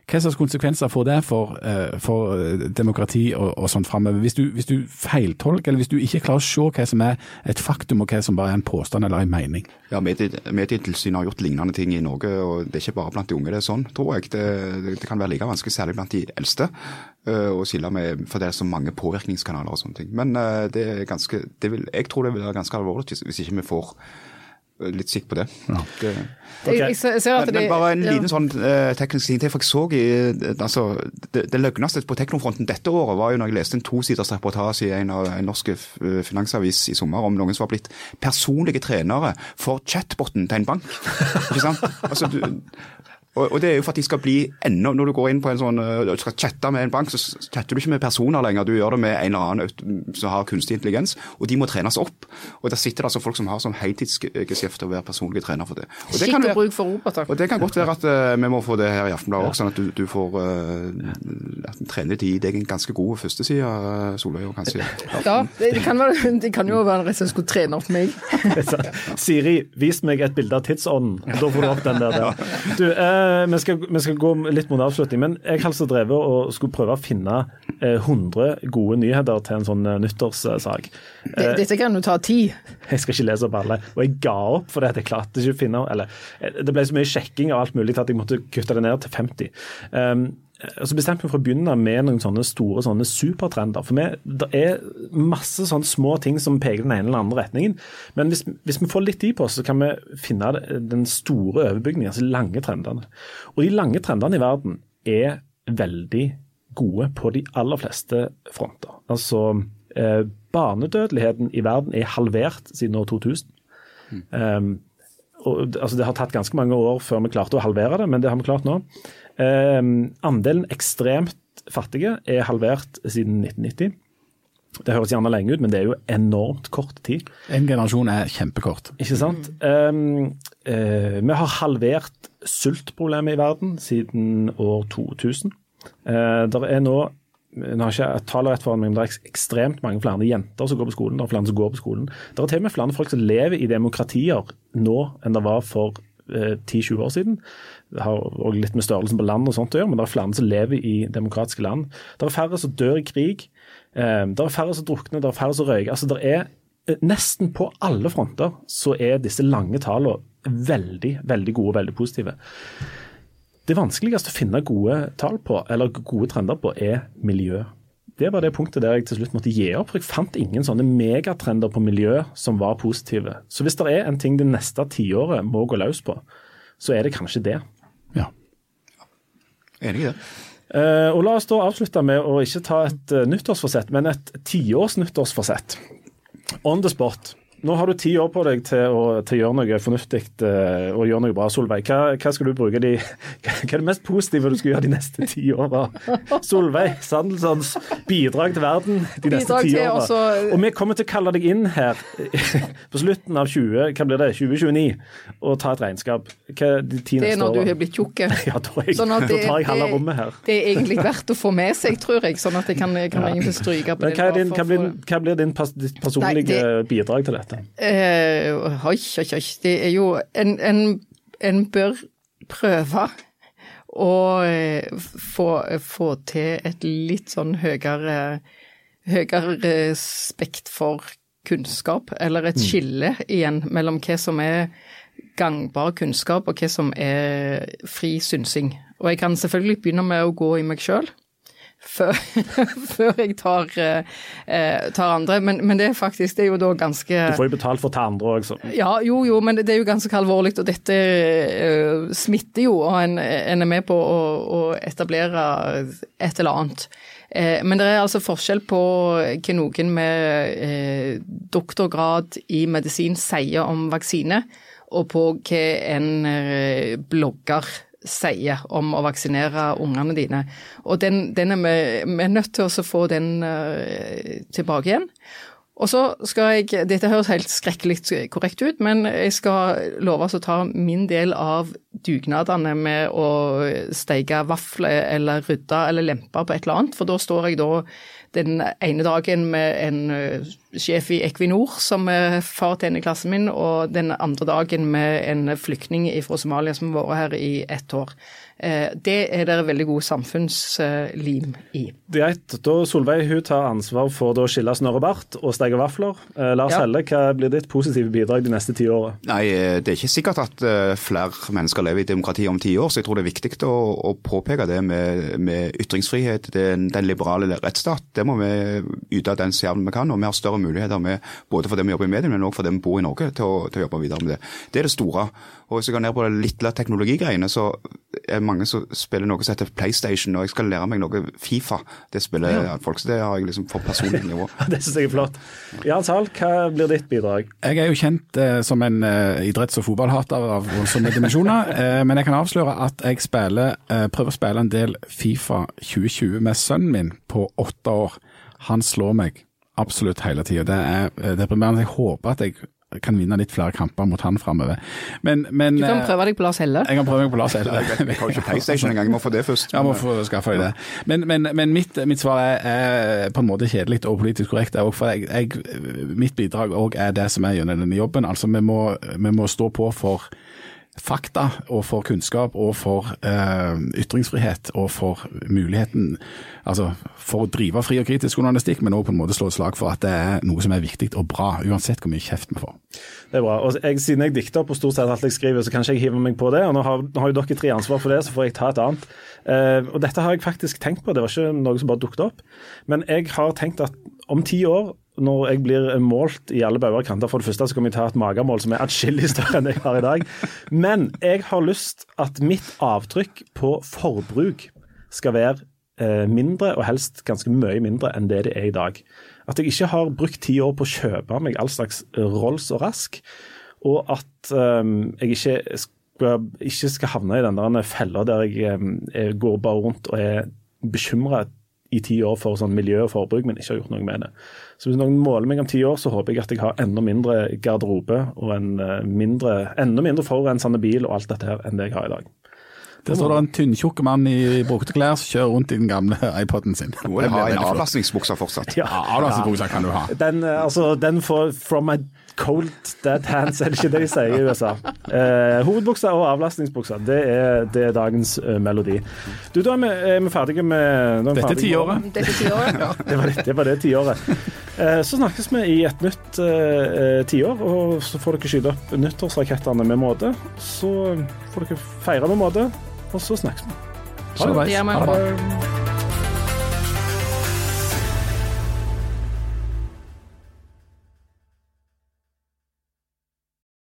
Hva slags konsekvenser får det for, eh, for eh, demokrati og, og sånt framover? Hvis, du- hvis du feiltolker, eller hvis du ikke klarer å se hva som er et faktum og hva som bare er en påstand eller en mening. Ja, medie, Medietilsynet har gjort lignende ting i Norge, og det er ikke bare blant de unge det er sånn, tror jeg. Det, det kan være like vanskelig, særlig blant de eldste, eh, å skille med, for det er så mange påvirkningskanaler og sånne ting. Men det er ganske, det vil, jeg tror det vil være ganske alvorlig hvis, hvis ikke vi får litt sikker på det. det okay. jeg, men, men bare en ja. liten sånn eh, teknisk ting til. for jeg så i, eh, altså, Det, det løgneste på teknofronten dette året var jo når jeg leste en tosiders reportasje i en, av, en norsk eh, finansavis i sommer om noen som var blitt personlige trenere for chatboten til en bank. Ikke sant? Altså, du, og, og det er jo for at de skal bli enda Når du går inn på en sånn du skal chatte med en bank, så chatter du ikke med personer lenger. Du gjør det med en eller annen som har kunstig intelligens, og de må trenes opp. Og der sitter det altså folk som har sånn heltidsgeskjeft å være personlige trener for det. Og det kan være- bruk for roboter. og Det kan godt være at uh, vi må få det her i Aftenbladet også, sånn at du, du får uh, at trener de deg en ganske god førsteside, uh, Solveig. og kanskje. Ja, det, det, kan være, det kan jo være en rett som skulle trene opp meg. Siri, vis meg et bilde av tidsånden. Da får du opp den der. der. Du, eh, vi, skal, vi skal gå litt mot avslutning, men jeg har altså drevet og skulle prøve å finne eh, 100 gode nyheter til en sånn eh, nyttårssak. Dette kan jo ta tid. Jeg skal ikke lese opp alle. Og jeg ga opp fordi jeg klarte ikke å finne eller, eh, Det ble så mye sjekking av alt mulig at jeg måtte kutte det ned til 50. Um, så bestemte vi for å begynne med noen sånne store sånne supertrender. For vi, det er masse sånne små ting som peker den ene eller andre retningen. Men hvis, hvis vi får litt tid på oss, så kan vi finne den store overbygningen, altså de lange trendene. Og de lange trendene i verden er veldig gode på de aller fleste fronter. Altså eh, Barnedødeligheten i verden er halvert siden år 2000. Um, og, altså, det har tatt ganske mange år før vi klarte å halvere det, men det har vi klart nå. Um, andelen ekstremt fattige er halvert siden 1990. Det høres gjerne lenge ut, men det er jo enormt kort tid. En generasjon er kjempekort. Ikke sant? Um, uh, vi har halvert sultproblemet i verden siden år 2000. Uh, det er nå nå har ikke jeg tallet rett foran meg, men det er ekstremt mange flere jenter som går på skolen. Det er flere som går på skolen. Det er til og med flere folk som lever i demokratier nå enn det var for eh, 10-20 år siden. Det har også litt med størrelsen på land og sånt å gjøre, men det er flere som lever i demokratiske land. Det er færre som dør i krig. Eh, det er færre som drukner, det er færre som røyker. Altså, det er eh, Nesten på alle fronter så er disse lange tallene veldig, veldig gode og veldig positive. Det vanskeligste å finne gode tall på, eller gode trender på, er miljø. Det var det punktet der jeg til slutt måtte gi opp. for Jeg fant ingen sånne megatrender på miljø som var positive. Så hvis det er en ting det neste tiåret må gå løs på, så er det kanskje det. Ja. Enig i det. Uh, og La oss da avslutte med å ikke ta et uh, nyttårsforsett, men et tiårs nyttårsforsett. On the spot. Nå har du ti år på deg til å, til å gjøre noe fornuftig eh, og gjøre noe bra. Solveig, hva, hva skal du bruke de, hva er det mest positive du skal gjøre de neste ti åra? Solveig Sandelsons bidrag til verden de neste ti åra. også- Og vi kommer til å kalle deg inn her på slutten av 20, hva blir det, 2029 og ta et regnskap. Hva er de ti Det er når du har blitt tjukk. Ja, da, jeg, Sånn at da tar jeg halve det- rommet her. Det er egentlig verdt å få med seg, tror jeg. Sånn at jeg kan, kan ja. egentlig stryke på Men det. hva, din, hva, blir, hva blir din pers personlige Nei, bidrag til dette? Eh, oi, oi, oi. Det er jo En, en, en bør prøve å eh, få, få til et litt sånn høyere, høyere respekt for kunnskap, eller et skille igjen mellom hva som er gangbar kunnskap og hva som er fri synsing. Og jeg kan selvfølgelig begynne med å gå i meg sjøl. Før, før jeg tar, eh, tar andre, men, men det er faktisk det er jo da ganske Du får jo betalt for å ta andre òg, så. ja, jo, jo, men det er jo ganske alvorlig, og dette eh, smitter jo, og en, en er med på å, å etablere et eller annet. Eh, men det er altså forskjell på hva noen med eh, doktorgrad i medisin sier om vaksine, og på hva en eh, blogger sier om å vaksinere ungene dine. Og den, den er vi, nødt til å få den eh, tilbake igjen. Og så skal jeg, Dette høres helt skrekkelig korrekt ut, men jeg skal love oss å ta min del av dugnadene med å steike vafler eller rydde eller lempe på et eller annet. For da står jeg da den ene dagen med en eh, sjef i Equinor som er far til en i klassen min, og den andre dagen med en flyktning fra Somalia som har vært her i ett år. Eh, Det er det veldig god samfunnslim i. Greit. Da Solveig hun tar ansvar for å skille snørr og bart og steke vafler. Eh, Lars Ja. Helle, hva blir ditt positive bidrag de neste ti åra? Nei, eh, det er ikke sikkert at flere mennesker lever i demokrati om ti år. Så jeg tror det er viktig å, å påpeke det med, med ytringsfrihet, den, den, liberale rettsstat. Det må vi yte den skjermen vi kan. Og vi har større muligheter med, både for dem vi jobber i mediene, men også for dem vi bor i Norge, til å, til å jobbe videre med det. Det er det store. Og hvis jeg går ned på det lille teknologigreiene, så er mange som spiller noe som heter PlayStation, og jeg skal lære meg noe Fifa. Det spiller ja. folk, så det har jeg liksom for personlig nivå. det syns jeg er flott. Jan Sahl, hva blir ditt bidrag? Jeg er jo kjent eh, som en eh, idretts- og fotballhater av voldsomme dimensjoner, eh, men jeg kan avsløre at jeg spiller, eh, prøver å spille en del Fifa 2020 med sønnen min på åtte år. Han slår meg absolutt hele tida. Det er eh, deprimerende. Jeg håper at jeg kan vinne litt flere kamper mot han framover. Men, men, du kan eh, prøve deg på Lars Helle? Jeg kan prøve meg på Lars Helle. Jeg har ikke PlayStation engang, jeg må få det først. Ja, må få skaffe deg det. Men, men, men mitt, mitt, svar er, er, på en måte kjedelig og politisk korrekt. for jeg, jeg, mitt bidrag òg er det som er gjennom denne jobben. Altså, vi må, vi må stå på for fakta og for kunnskap og for eh, ytringsfrihet og for muligheten altså for å drive fri og kritisk journalistikk, men òg på en måte slå et slag for at det er noe som er viktig og bra, uansett hvor mye kjeft vi får. Det er bra. og jeg, Siden jeg dikter på stort sett alt jeg skriver, så kan ikke jeg hive meg på det. og Nå har, nå har jo dere tre ansvar for det, så får jeg ta et annet. Eh, og Dette har jeg faktisk tenkt på, det var ikke noe som bare dukket opp. Men jeg har tenkt at om ti år når jeg blir målt i alle bauger kanter, for det første så kommer jeg ta et magemål som er atskillig større enn jeg har i dag. Men jeg har lyst at mitt avtrykk på forbruk skal være eh, mindre, og helst ganske mye mindre enn det det er i dag. At jeg ikke har brukt ti år på å kjøpe meg all slags Rolls og Rask, og at um, jeg ikke skal, ikke skal havne i den der fella der jeg, jeg går bare rundt og er bekymra i ti år for sånn miljø og forbruk, men ikke har gjort noe med det. Så hvis noen måler meg om ti år, så håper jeg at jeg har enda mindre garderobe og en eh, mindre, enda mindre forurensende bil og alt dette her enn det jeg har i dag. Der står det en tynntjukk mann i brukte klær som kjører rundt i den gamle iPoden sin. Du må ha en avlastningsbukse fortsatt. Ja, avlastningsbukse kan du ha. Den, eh, altså, den får from my cold dead hands, er det ikke det de sier i USA? Eh, hovedbuksa og avlastningsbuksa, det er, det er dagens uh, melodi. Du, Da er vi, er vi ferdige med Dette er. Dette er tiåret. ja, det var det, det, var det tiåret. Eh, så snakkes vi i et nytt uh, tiår, og så får dere skyte opp nyttårsrakettene med måte. Så får dere feire med måte og så snakkes vi. Ha det. Ha det.